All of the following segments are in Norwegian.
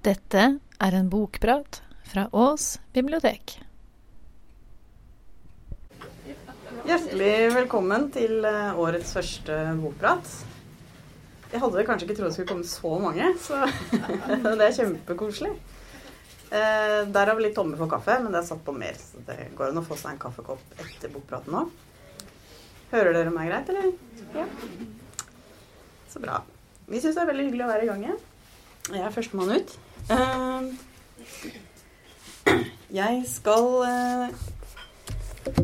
Dette er en bokprat fra Ås bibliotek. Hjertelig velkommen til eh, årets første bokprat. Jeg hadde kanskje ikke trodd det skulle komme så mange, så det er kjempekoselig. Eh, der har vi litt tomme for kaffe, men det er satt på mer, så det går an å få seg en kaffekopp etter bokpraten nå. Hører dere meg greit, eller? Ja. Så bra. Vi syns det er veldig hyggelig å være i gang igjen. Jeg er førstemann ut. Eh, jeg skal eh,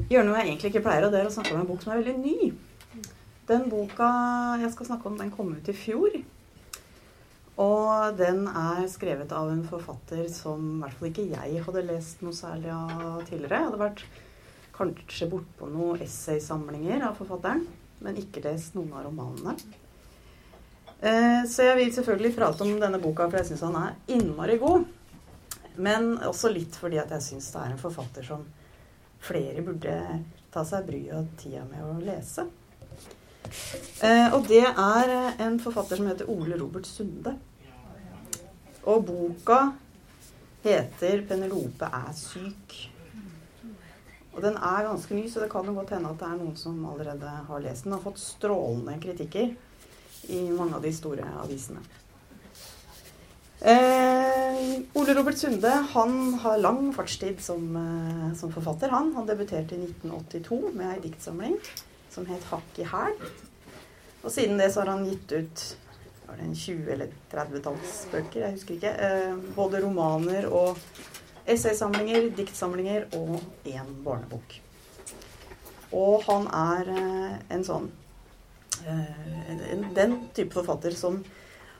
gjøre noe jeg egentlig ikke pleier, og det er å snakke om en bok som er veldig ny. Den boka jeg skal snakke om, den kom ut i fjor. Og den er skrevet av en forfatter som i hvert fall ikke jeg hadde lest noe særlig av tidligere. Jeg hadde vært kanskje bortpå noen essaysamlinger av forfatteren, men ikke lest noen av romanene. Eh, så jeg vil selvfølgelig prate om denne boka, for jeg syns han er innmari god. Men også litt fordi at jeg syns det er en forfatter som flere burde ta seg bryet og tida med å lese. Eh, og det er en forfatter som heter Ole Robert Sunde. Og boka heter 'Penelope er syk'. Og den er ganske ny, så det kan jo godt hende at det er noen som allerede har lest den. Den har fått strålende kritikker i mange av de store avisene. Eh, Ole Robert Sunde han har lang fartstid som, eh, som, forfatter. Han Han debuterte i 1982 med ei diktsamling som het 'Hakk i hæl'. Og siden det så har han gitt ut var det en 20- eller 30-tallsbøker, jeg husker ikke. Eh, både romaner og essaysamlinger, diktsamlinger og én barnebok. Og han er eh, en sånn Den type forfatter som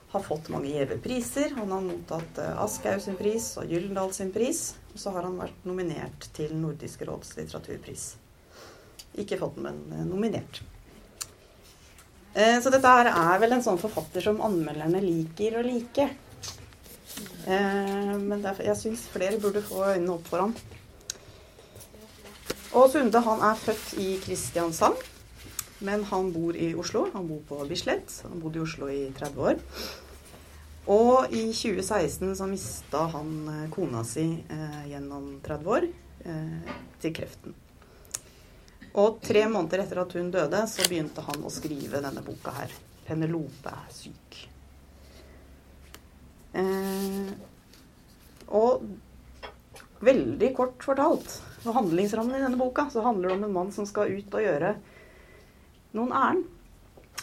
har fått mange gjeve priser. Han har mottatt eh, Aschehoug sin pris og Gyldendal sin pris. Og så har han vært nominert til Nordisk råds litteraturpris. Ikke fått den, men eh, nominert. Eh, så dette her er vel en sånn forfatter som anmelderne liker å like. Men jeg syns flere burde få øynene opp for ham. Og Sunde han er født i Kristiansand. Men han bor i Oslo. Han bor på Bislett. Han bodde i Oslo i 30 år. Og i 2016 så mista han eh, kona si eh, gjennom 30 år eh, til kreften. Og tre måneder etter at hun døde, så begynte han å skrive denne boka her. 'Penelope er syk'. Eh, og veldig kort fortalt, for handlingsrammen i denne boka, så handler det om en mann som skal ut og gjøre noen ærend.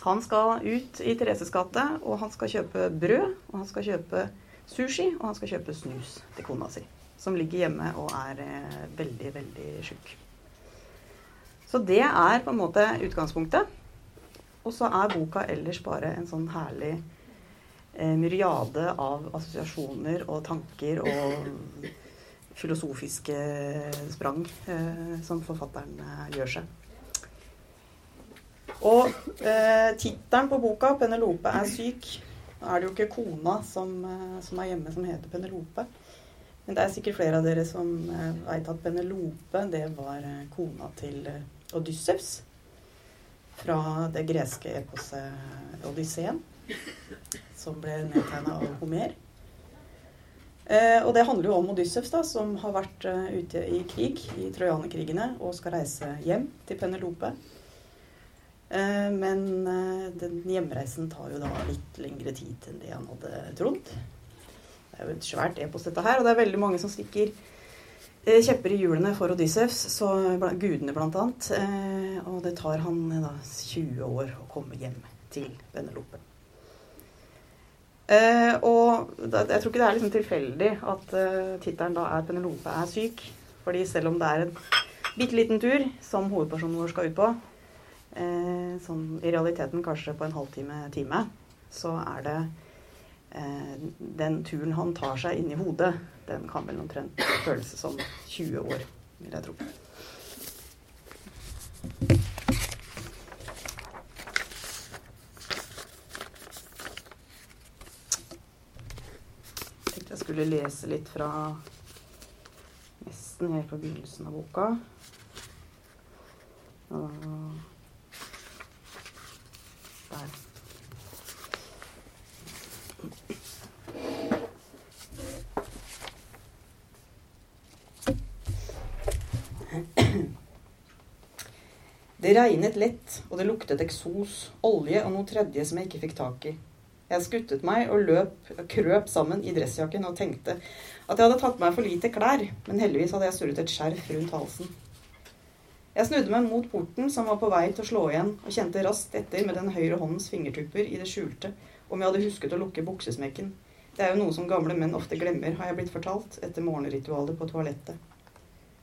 Han skal ut i Thereses gate, og han skal kjøpe brød, og han skal kjøpe sushi, og han skal kjøpe snus til kona si, som ligger hjemme og er eh, veldig, veldig sjuk. Så det er på en måte utgangspunktet. Og så er boka ellers bare en sånn herlig eh, myriade av assosiasjoner og tanker og filosofiske sprang eh, som forfatteren eh, gjør seg. Og eh, tittelen på boka, 'Penelope er syk', er det jo ikke kona som, eh, som, er hjemme, som heter Penelope. Men det er sikkert flere av dere som eh, veit at Penelope, det var eh, kona til Odysseus. Odyssevs. Fra det greske eposet Odysseen, som ble nedtegna av Homer. Eh, og det handler jo om Odyssevs, da, som har vært uh, ute i krig, i trojanerkrigene, og skal reise hjem til Penelope. Eh, men eh, den hjemreisen tar jo da litt lengre tid enn det han hadde trodd. Det er jo et svært epos, dette her, og det er veldig mange som stikker eh, kjepper i hjulene for Odyssevs, så gudene annet. Og det tar han da 20 år å komme hjem til Vennelope. og jeg tror ikke det er liksom tilfeldig at tittelen da er 'Penelope er syk'. fordi selv om det er en bitte liten tur som hovedpersonen vår skal ut på, eh, sånn i realiteten kanskje på en halvtime, time, så er det eh, Den turen han tar seg inn i hodet, den kan vel omtrent føles som 20 år, vil jeg tro. Jeg tenkte jeg skulle lese litt fra nesten helt på begynnelsen av boka. Og der. Det regnet lett, og det luktet eksos, olje og noe tredje som jeg ikke fikk tak i. Jeg skuttet meg og løp, krøp sammen i dressjakken og tenkte at jeg hadde tatt meg for lite klær, men heldigvis hadde jeg surret et skjerf rundt halsen. Jeg snudde meg mot porten som var på vei til å slå igjen, og kjente raskt etter med den høyre håndens fingertupper i det skjulte om jeg hadde husket å lukke buksesmekken. Det er jo noe som gamle menn ofte glemmer, har jeg blitt fortalt etter morgenritualet på toalettet.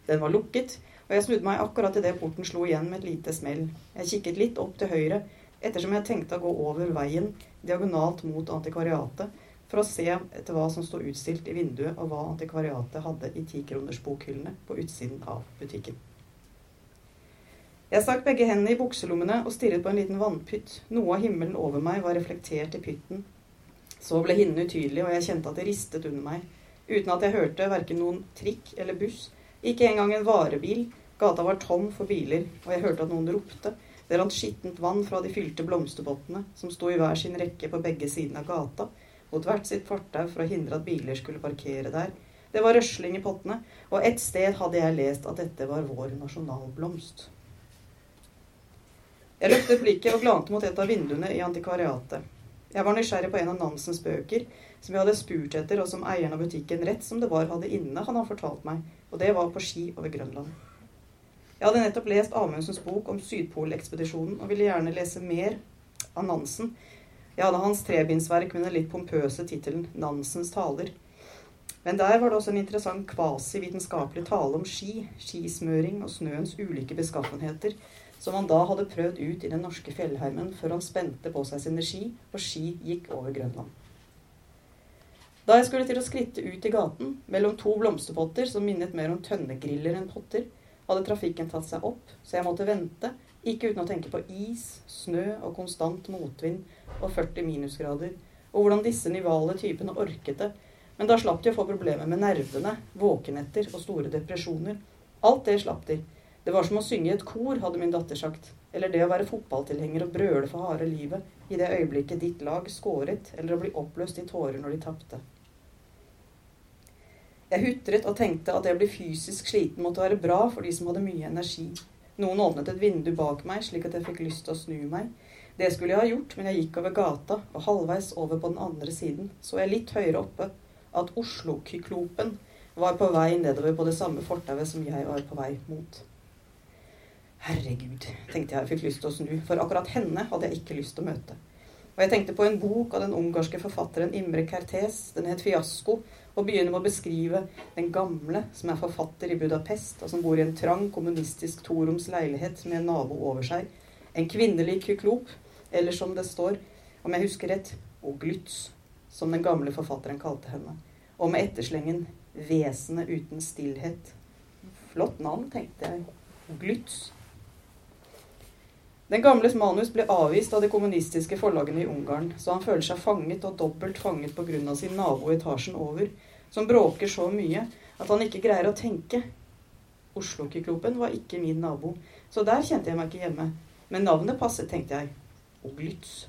Den var lukket, og jeg snudde meg akkurat idet porten slo igjen med et lite smell. Jeg kikket litt opp til høyre, ettersom jeg tenkte å gå over veien, diagonalt mot antikvariatet, for å se etter hva som sto utstilt i vinduet, og hva antikvariatet hadde i tikronersbokhyllene på utsiden av butikken. Jeg stakk begge hendene i bukselommene og stirret på en liten vannpytt. Noe av himmelen over meg var reflektert i pytten. Så ble hinnen utydelig, og jeg kjente at det ristet under meg. Uten at jeg hørte verken noen trikk eller buss. Ikke engang en varebil. Gata var tom for biler, og jeg hørte at noen ropte. Det rant skittent vann fra de fylte blomsterpottene, som sto i hver sin rekke på begge sidene av gata, mot hvert sitt fortau for å hindre at biler skulle parkere der. Det var røsling i pottene, og et sted hadde jeg lest at dette var vår nasjonalblomst. Jeg løftet blikket og glante mot et av vinduene i antikvariatet. Jeg var nysgjerrig på en av Nansens bøker, som jeg hadde spurt etter, og som eieren av butikken rett som det var hadde inne, han hadde fortalt meg, og det var på ski over Grønland. Jeg hadde nettopp lest Amundsens bok om Sydpolekspedisjonen og ville gjerne lese mer av Nansen. Jeg hadde hans trebindsverk med den litt pompøse tittelen 'Nansens taler'. Men der var det også en interessant kvasivitenskapelig tale om ski, skismøring og snøens ulike beskaffenheter, som han da hadde prøvd ut i den norske fjellheimen før han spente på seg sine ski, og ski gikk over Grønland. Da jeg skulle til å skritte ut i gaten, mellom to blomsterpotter som minnet mer om tønnegriller enn potter, hadde trafikken tatt seg opp, så jeg måtte vente, ikke uten å tenke på is, snø og konstant motvind og 40 minusgrader, og hvordan disse nivale typene orket det. Men da slapp de å få problemer med nervene, våkenetter og store depresjoner. Alt det slapp de. Det var som å synge i et kor, hadde min datter sagt. Eller det å være fotballtilhenger og brøle for harde livet i det øyeblikket ditt lag skåret, eller å bli oppløst i tårer når de tapte. Jeg hutret og tenkte at å bli fysisk sliten måtte være bra for de som hadde mye energi. Noen åpnet et vindu bak meg, slik at jeg fikk lyst til å snu meg. Det skulle jeg ha gjort, men jeg gikk over gata, og halvveis over på den andre siden så jeg litt høyere oppe at Oslo-kyklopen var på vei nedover på det samme fortauet som jeg var på vei mot. Herregud, tenkte jeg og fikk lyst til å snu, for akkurat henne hadde jeg ikke lyst til å møte. Og jeg tenkte på en bok av den ungarske forfatteren Imre Kertes. den het 'Fiasko', og begynner med å beskrive den gamle som er forfatter i Budapest, og som bor i en trang, kommunistisk toroms leilighet med en nabo over seg. En kvinnelig kyklop, eller som det står, om jeg husker rett, Oglytz, som den gamle forfatteren kalte henne. Og med etterslengen 'Vesenet uten stillhet'. Flott navn, tenkte jeg. Oglytz. Den gamles manus ble avvist av de kommunistiske forlagene i Ungarn, så han føler seg fanget og dobbelt fanget pga. sin nabo etasjen over, som bråker så mye at han ikke greier å tenke. Oslo-kyklopen var ikke min nabo, så der kjente jeg meg ikke hjemme. Men navnet passet, tenkte jeg. Oglytz.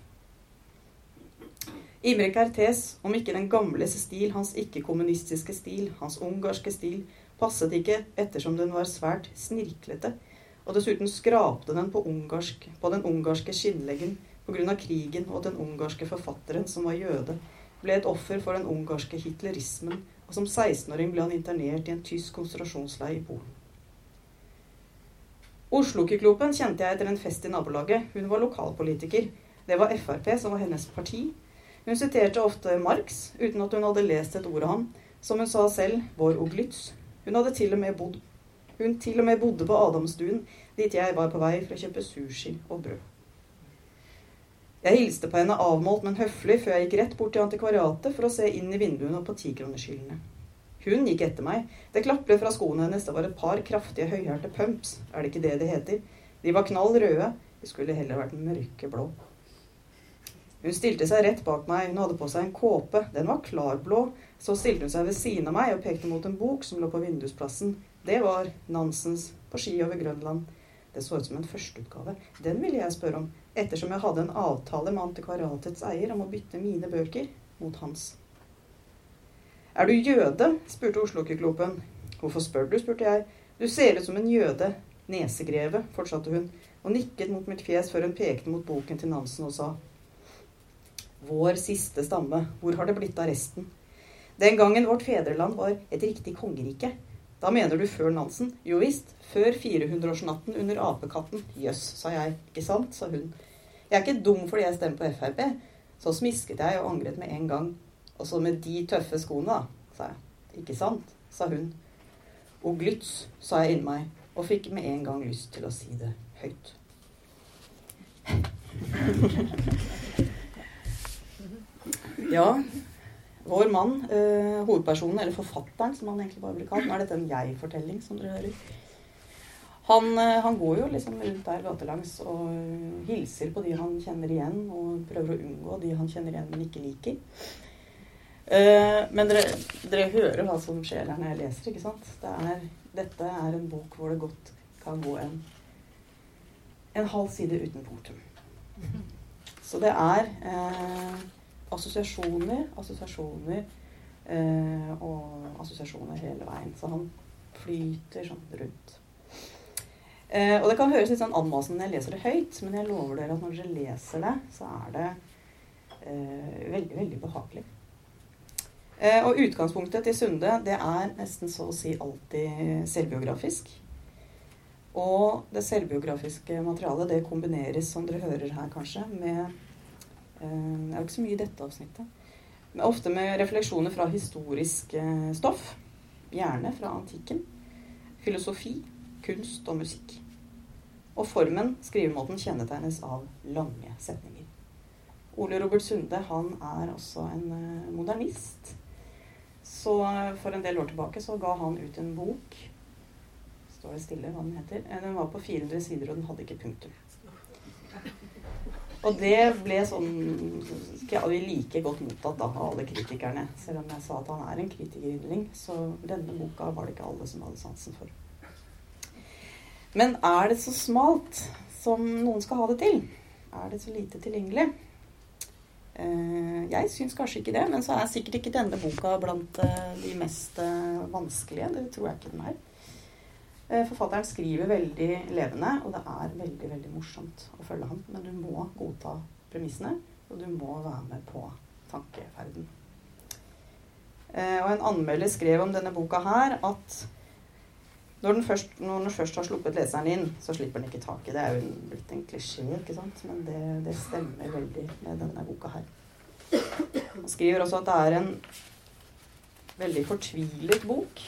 Imre Kertes, om ikke den gamles stil, hans ikke-kommunistiske stil, hans ungarske stil, passet ikke ettersom den var svært snirklete og dessuten skrapte den på, ungarsk, på den ungarske skinnleggen pga. krigen, og den ungarske forfatteren, som var jøde, ble et offer for den ungarske hitlerismen, og som 16-åring ble han internert i en tysk konsentrasjonsleir i Polen. Oslo-kyklopen kjente jeg etter en fest i nabolaget. Hun var lokalpolitiker. Det var Frp som var hennes parti. Hun siterte ofte Marx, uten at hun hadde lest et ord av ham. Som hun sa selv, vår Oglytz. Hun hadde til og med bodd hun til og med bodde på Adamstuen, dit jeg var på vei for å kjøpe sushi og brød. Jeg hilste på henne avmålt, men høflig før jeg gikk rett bort til antikvariatet for å se inn i vinduene og på tikronerskyllene. Hun gikk etter meg. Det klapret fra skoene hennes. Det var et par kraftige, høyhælte pumps. Er det ikke det det heter? De var knall røde. De skulle heller vært mørkeblå. Hun stilte seg rett bak meg. Hun hadde på seg en kåpe. Den var klarblå. Så stilte hun seg ved siden av meg og pekte mot en bok som lå på vindusplassen. Det var Nansens 'På ski over Grønland'. Det så ut som en førsteutgave. Den ville jeg spørre om, ettersom jeg hadde en avtale med antikvariatets eier om å bytte mine bøker mot hans. Er du jøde? spurte Oslo-kyklopen. Hvorfor spør du? spurte jeg. Du ser ut som en jøde. Nesegreve, fortsatte hun. og nikket mot mitt fjes før hun pekte mot boken til Nansen og sa Vår siste stamme, hvor har det blitt av resten? Den gangen vårt fedreland var et riktig kongerike. Da mener du før Nansen? Jo visst, før 400-årsnatten under apekatten. Jøss, sa jeg. Ikke sant, sa hun. Jeg er ikke dum fordi jeg stemmer på Frp. Så smisket jeg og angret med en gang. Og så med de tøffe skoene, da, sa jeg. Ikke sant, sa hun. Og glyts, sa jeg inni meg, og fikk med en gang lyst til å si det høyt. Ja, vår mann, eh, hovedpersonen, eller forfatteren som han egentlig bare blir kalt Nå er dette en jeg-fortelling, som dere hører. Han, eh, han, går jo liksom rundt der gatelangs og hilser på de han kjenner igjen, og prøver å unngå de han kjenner igjen, men ikke liker. Eh, men dere, dere, hører hva som skjer her når jeg leser, ikke sant? Det er, dette er en bok hvor det godt kan gå en, en halv side uten punktum. Så det er eh, assosiasjoner, assosiasjoner eh, og assosiasjoner hele veien. Så han flyter sånn rundt. Eh, og det kan høres litt sånn anmasende når jeg leser det høyt, men jeg lover dere at når dere leser det, så er det eh, veldig, veldig behagelig. Eh, og utgangspunktet til Sunde det er nesten så å si alltid selvbiografisk. Og det selvbiografiske materialet det kombineres, som dere hører her kanskje, med det eh, er jo ikke så mye i dette avsnittet. Men ofte med refleksjoner fra historisk eh, stoff. Gjerne fra antikken. Filosofi, kunst og musikk. Og formen, skrivemåten, kjennetegnes av lange setninger. Ole Robert Sunde han er også en eh, modernist. Så for en del år tilbake så ga han ut en bok Står det stille hva den heter? Den var på 400 sider, og den hadde ikke punktum. Og det ble sånn ikke like godt mottatt da, av alle kritikerne. Selv om jeg sa at han er en kritikeryndling, så denne boka var det ikke alle som hadde sansen for. Men er det så smalt som noen skal ha det til? Er det så lite tilgjengelig? Eh, jeg syns kanskje ikke det, men så er sikkert ikke denne boka blant eh, de mest eh, vanskelige. Det tror jeg ikke den er. Eh, forfatteren skriver veldig levende, og det er veldig veldig morsomt å følge ham. Men du må godta premissene, og du må være med på tankeferden. Eh, og en anmelder skrev om denne boka her at når den, først, når den først har sluppet leseren inn, så slipper den ikke taket. Det er jo blitt en klisjé, ikke sant? men det, det stemmer veldig med denne boka her. Han skriver også at det er en veldig fortvilet bok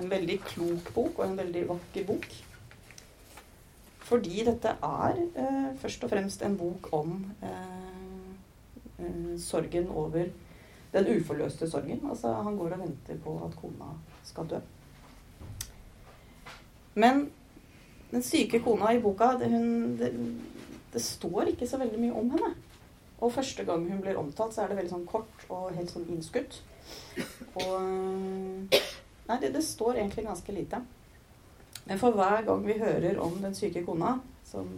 en veldig klok bok og en veldig vakker bok. Fordi dette er eh, først og fremst en bok om eh, eh, sorgen over den uforløste sorgen. Altså, han går og venter på at kona skal dø. Men den syke kona i boka, det, hun, det, det, står ikke så veldig mye om henne. Og første gang hun blir omtalt, så er det veldig sånn kort og helt sånn innskutt. Og Nei, det, det, står egentlig ganske lite. Men for hver gang vi hører om den syke kona som,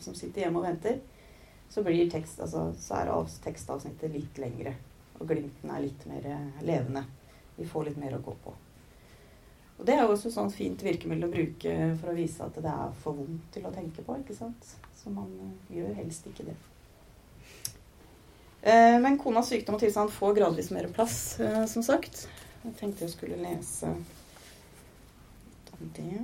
som sitter hjemme og venter, så, blir tekst, altså, så er tekstavsnittet litt lengre. Og glimten er litt mer levende. Vi får litt mer å gå på. Og det er jo også et sånt fint virkemiddel å bruke for å vise at det er for vondt til å tenke på. ikke sant? Så man eh, gjør helst ikke det. Eh, men konas sykdom og tilstand får gradvis mer plass, eh, som sagt. Jeg tenkte jeg skulle lese om det.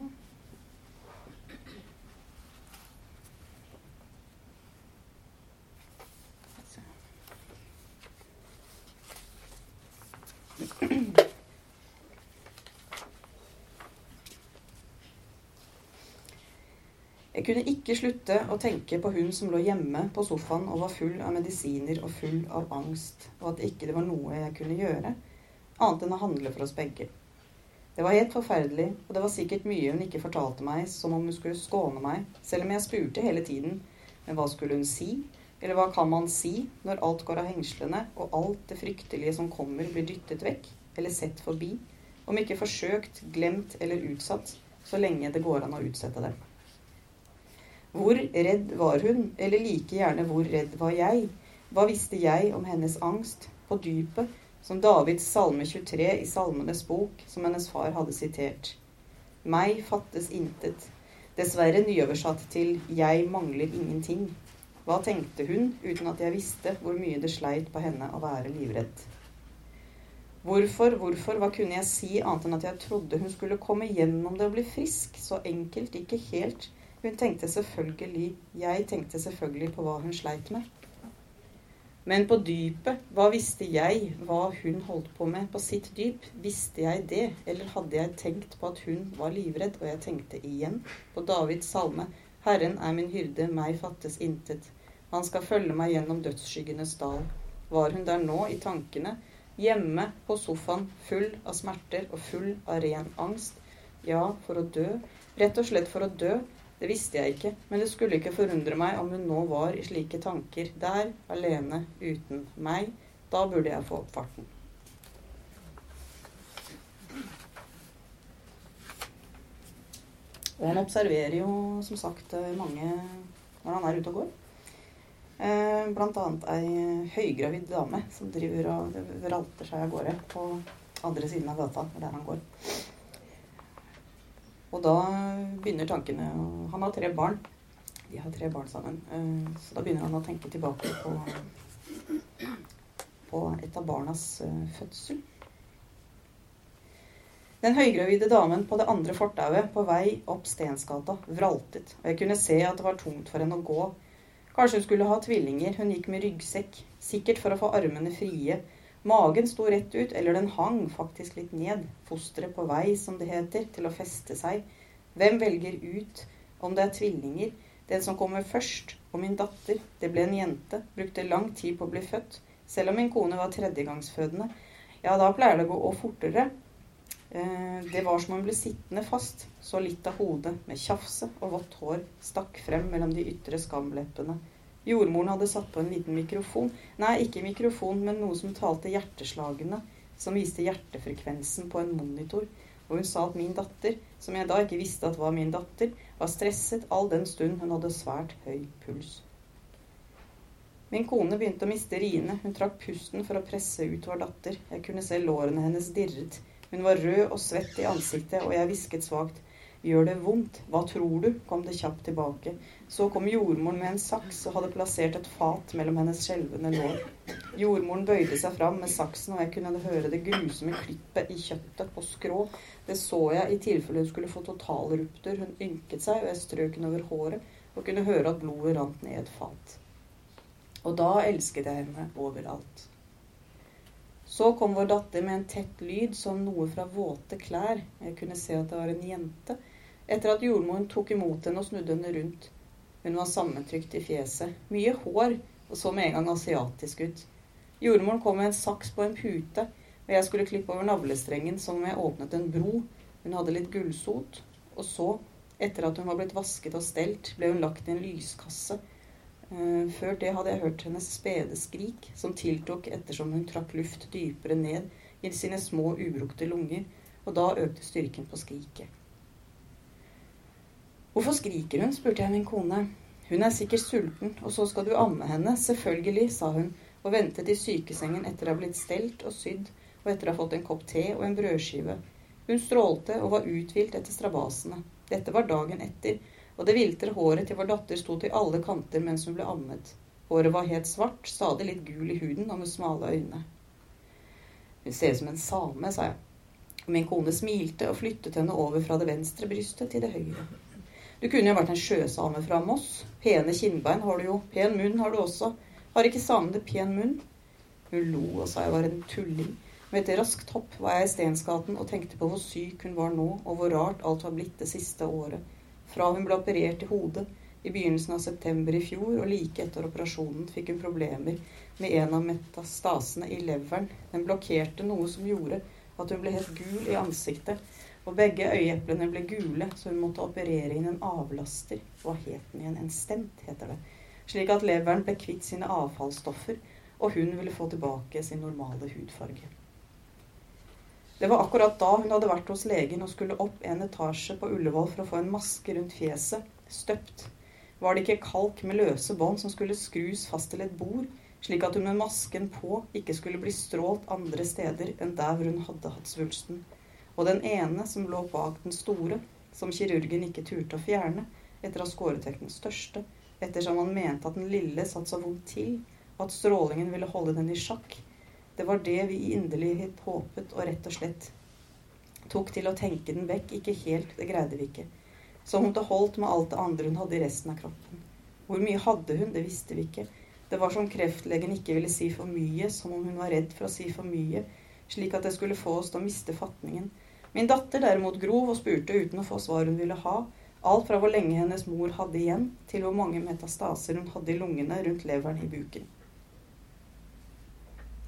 Jeg kunne ikke slutte å tenke på hun som lå hjemme på sofaen og var full av medisiner og full av angst, og at ikke det var noe jeg kunne gjøre annet enn å handle for oss begge. Det var helt forferdelig, og det var sikkert mye hun ikke fortalte meg, som om hun skulle skåne meg, selv om jeg spurte hele tiden. Men hva skulle hun si? Eller hva kan man si når alt går av hengslene, og alt det fryktelige som kommer, blir dyttet vekk, eller sett forbi, om ikke forsøkt, glemt eller utsatt, så lenge det går an å utsette dem. Hvor redd var hun, eller like gjerne hvor redd var jeg? Hva visste jeg om hennes angst? På dypet, som Davids salme 23 i Salmenes bok, som hennes far hadde sitert. Meg fattes intet. Dessverre nyoversatt til 'Jeg mangler ingenting'. Hva tenkte hun, uten at jeg visste hvor mye det sleit på henne å være livredd? Hvorfor, hvorfor, hva kunne jeg si annet enn at jeg trodde hun skulle komme gjennom det og bli frisk? Så enkelt, ikke helt. Hun tenkte selvfølgelig Jeg tenkte selvfølgelig på hva hun sleit med. Men på dypet, hva visste jeg hva hun holdt på med på sitt dyp? Visste jeg det, eller hadde jeg tenkt på at hun var livredd? Og jeg tenkte igjen på Davids salme. Herren er min hyrde, meg fattes intet. Han skal følge meg gjennom dødsskyggenes dal. Var hun der nå i tankene? Hjemme på sofaen, full av smerter og full av ren angst. Ja, for å dø. Rett og slett for å dø. Det visste jeg ikke, men det skulle ikke forundre meg om hun nå var i slike tanker der, alene, uten meg. Da burde jeg få opp farten. Og han observerer jo som sagt mange når han er ute og går. Eh, blant annet ei høygravid dame som driver og vralter seg av gårde på andre siden av gata der han går. Og da begynner tankene Han har tre barn. De har tre barn sammen. Eh, så da begynner han å tenke tilbake på, på et av barnas eh, fødsel. Den høygravide damen på det andre fortauet på vei opp Stensgata vraltet, og jeg kunne se at det var tungt for henne å gå. Kanskje hun skulle ha tvillinger, hun gikk med ryggsekk, sikkert for å få armene frie. Magen sto rett ut, eller den hang faktisk litt ned, fosteret på vei, som det heter, til å feste seg. Hvem velger ut om det er tvillinger? Den som kommer først. Og min datter, det ble en jente, brukte lang tid på å bli født. Selv om min kone var tredjegangsfødende. Ja, da pleier det å gå fortere. Eh, det var som om hun ble sittende fast. Så litt av hodet, med tjafse og vått hår, stakk frem mellom de ytre skamleppene. Jordmoren hadde satt på en liten mikrofon. Nei, ikke mikrofon, men noe som talte hjerteslagene. Som viste hjertefrekvensen på en monitor. Og hun sa at min datter, som jeg da ikke visste at var min datter, var stresset all den stund hun hadde svært høy puls. Min kone begynte å miste riene. Hun trakk pusten for å presse ut vår datter. Jeg kunne se lårene hennes dirret. Hun var rød og svett i ansiktet, og jeg hvisket svakt. Gjør det vondt? Hva tror du? kom det kjapt tilbake. Så kom jordmoren med en saks og hadde plassert et fat mellom hennes skjelvende lår. Jordmoren bøyde seg fram med saksen, og jeg kunne høre det grusomme klippet i kjøttet på skrå. Det så jeg i tilfelle hun skulle få totalruptur. Hun ynket seg, og jeg strøk henne over håret og kunne høre at blodet rant ned et fat. Og da elsket jeg henne overalt. Så kom vår datter med en tett lyd som noe fra våte klær. Jeg kunne se at det var en jente etter at jordmoren tok imot henne og snudde henne rundt. Hun var sammentrykt i fjeset. Mye hår, og så med en gang asiatisk ut. Jordmoren kom med en saks på en pute, og jeg skulle klippe over navlestrengen som om jeg åpnet en bro. Hun hadde litt gullsot. Og så, etter at hun var blitt vasket og stelt, ble hun lagt i en lyskasse. Eh, før det hadde jeg hørt hennes spede skrik, som tiltok ettersom hun trakk luft dypere ned i sine små, ubrukte lunger, og da økte styrken på skriket. Hvorfor skriker hun? spurte jeg min kone. Hun er sikkert sulten, og så skal du amme henne. Selvfølgelig, sa hun, og ventet i sykesengen etter å ha blitt stelt og sydd, og etter å ha fått en kopp te og en brødskive. Hun strålte og var uthvilt etter strabasene. Dette var dagen etter, og det viltre håret til vår datter sto til alle kanter mens hun ble ammet. Håret var helt svart, stadig litt gul i huden og med smale øyne. Hun ser ut som en same, sa jeg. Min kone smilte og flyttet henne over fra det venstre brystet til det høyre. Du kunne jo vært en sjøsame fra Moss. Pene kinnbein har du jo. Pen munn har du også. Har ikke samene pen munn? Hun lo og sa jeg var en tulling. Med et raskt hopp var jeg i Stensgaten og tenkte på hvor syk hun var nå, og hvor rart alt var blitt det siste året. Fra hun ble operert i hodet i begynnelsen av september i fjor, og like etter operasjonen fikk hun problemer med en av metastasene i leveren. Den blokkerte noe som gjorde at hun ble helt gul i ansiktet og begge øyeeplene ble gule, så hun måtte operere inn en avlaster. Hva het den igjen? En stent, heter det. Slik at leveren ble kvitt sine avfallsstoffer, og hun ville få tilbake sin normale hudfarge. Det var akkurat da hun hadde vært hos legen og skulle opp en etasje på Ullevål for å få en maske rundt fjeset, støpt. Var det ikke kalk med løse bånd som skulle skrus fast til et bord, slik at hun med masken på ikke skulle bli strålt andre steder enn der hvor hun hadde hatt svulsten? Og den ene som lå bak den store, som kirurgen ikke turte å fjerne etter å ha skåret vekk den største, ettersom han mente at den lille satt så vondt til, og at strålingen ville holde den i sjakk. Det var det vi i inderlighet håpet, og rett og slett tok til å tenke den vekk. Ikke helt, det greide vi ikke. Som om det holdt med alt det andre hun hadde i resten av kroppen. Hvor mye hadde hun, det visste vi ikke. Det var som kreftlegen ikke ville si for mye, som om hun var redd for å si for mye, slik at det skulle få oss til å miste fatningen. Min datter derimot grov og spurte uten å få svar hun ville ha, alt fra hvor lenge hennes mor hadde igjen, til hvor mange metastaser hun hadde i lungene, rundt leveren, i buken.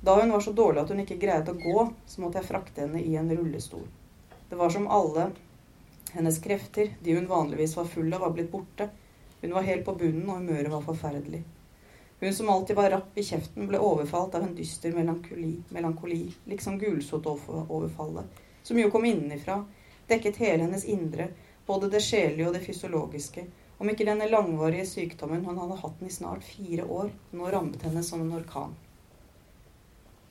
Da hun var så dårlig at hun ikke greide å gå, så måtte jeg frakte henne i en rullestol. Det var som alle hennes krefter, de hun vanligvis var full av, var blitt borte. Hun var helt på bunnen, og humøret var forferdelig. Hun som alltid var rapp i kjeften, ble overfalt av en dyster melankoli, melankoli liksom gulsotoverfallet, som jo kom innenfra, dekket hele hennes indre, både det sjelelige og det fysiologiske. Om ikke denne langvarige sykdommen, han hadde hatt den i snart fire år, nå rammet henne som en orkan.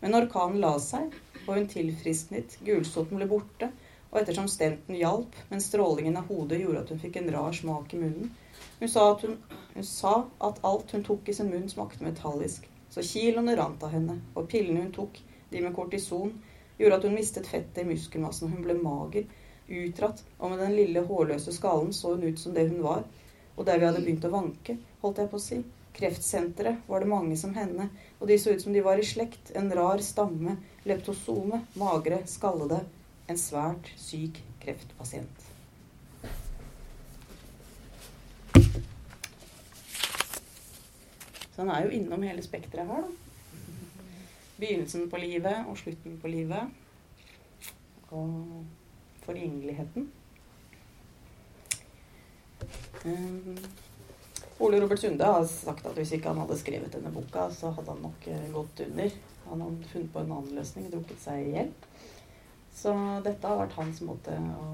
Men orkanen la seg, og hun tilfrisknet, gulsoten ble borte, og ettersom stenten hjalp, men strålingen av hodet gjorde at hun fikk en rar smak i munnen, hun sa, at hun, hun sa at alt hun tok i sin munn, smakte metallisk. Så kiloene rant av henne, og pillene hun tok, de med kortison, gjorde at hun mistet fettet i muskelmassen. Hun ble mager, utdratt, og med den lille hårløse skallen så hun ut som det hun var. Og der vi hadde begynt å vanke, holdt jeg på å si, kreftsenteret, var det mange som henne, og de så ut som de var i slekt, en rar stamme, leptosome, magre, skallede, en svært syk kreftpasient. Så han er jo innom hele spekteret her, da. Begynnelsen på livet og slutten på livet. Og forgjengeligheten. Um, Ole Robert Sunde har sagt at hvis ikke han hadde skrevet denne boka, så hadde han nok eh, gått under. Han hadde funnet på en annen løsning, drukket seg i hjel. Så dette har vært hans måte å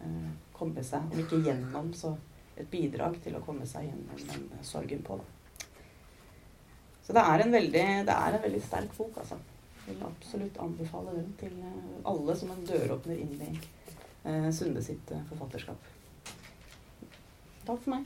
uh, komme seg, om ikke gjennom, så et bidrag til å komme seg gjennom den sorgen på. Da. Så det er en veldig, er en veldig sterk bok, altså vil absolutt anbefale den til eh, alle som en døråpner inn i eh, Sunde sitt eh, forfatterskap. Takk for meg.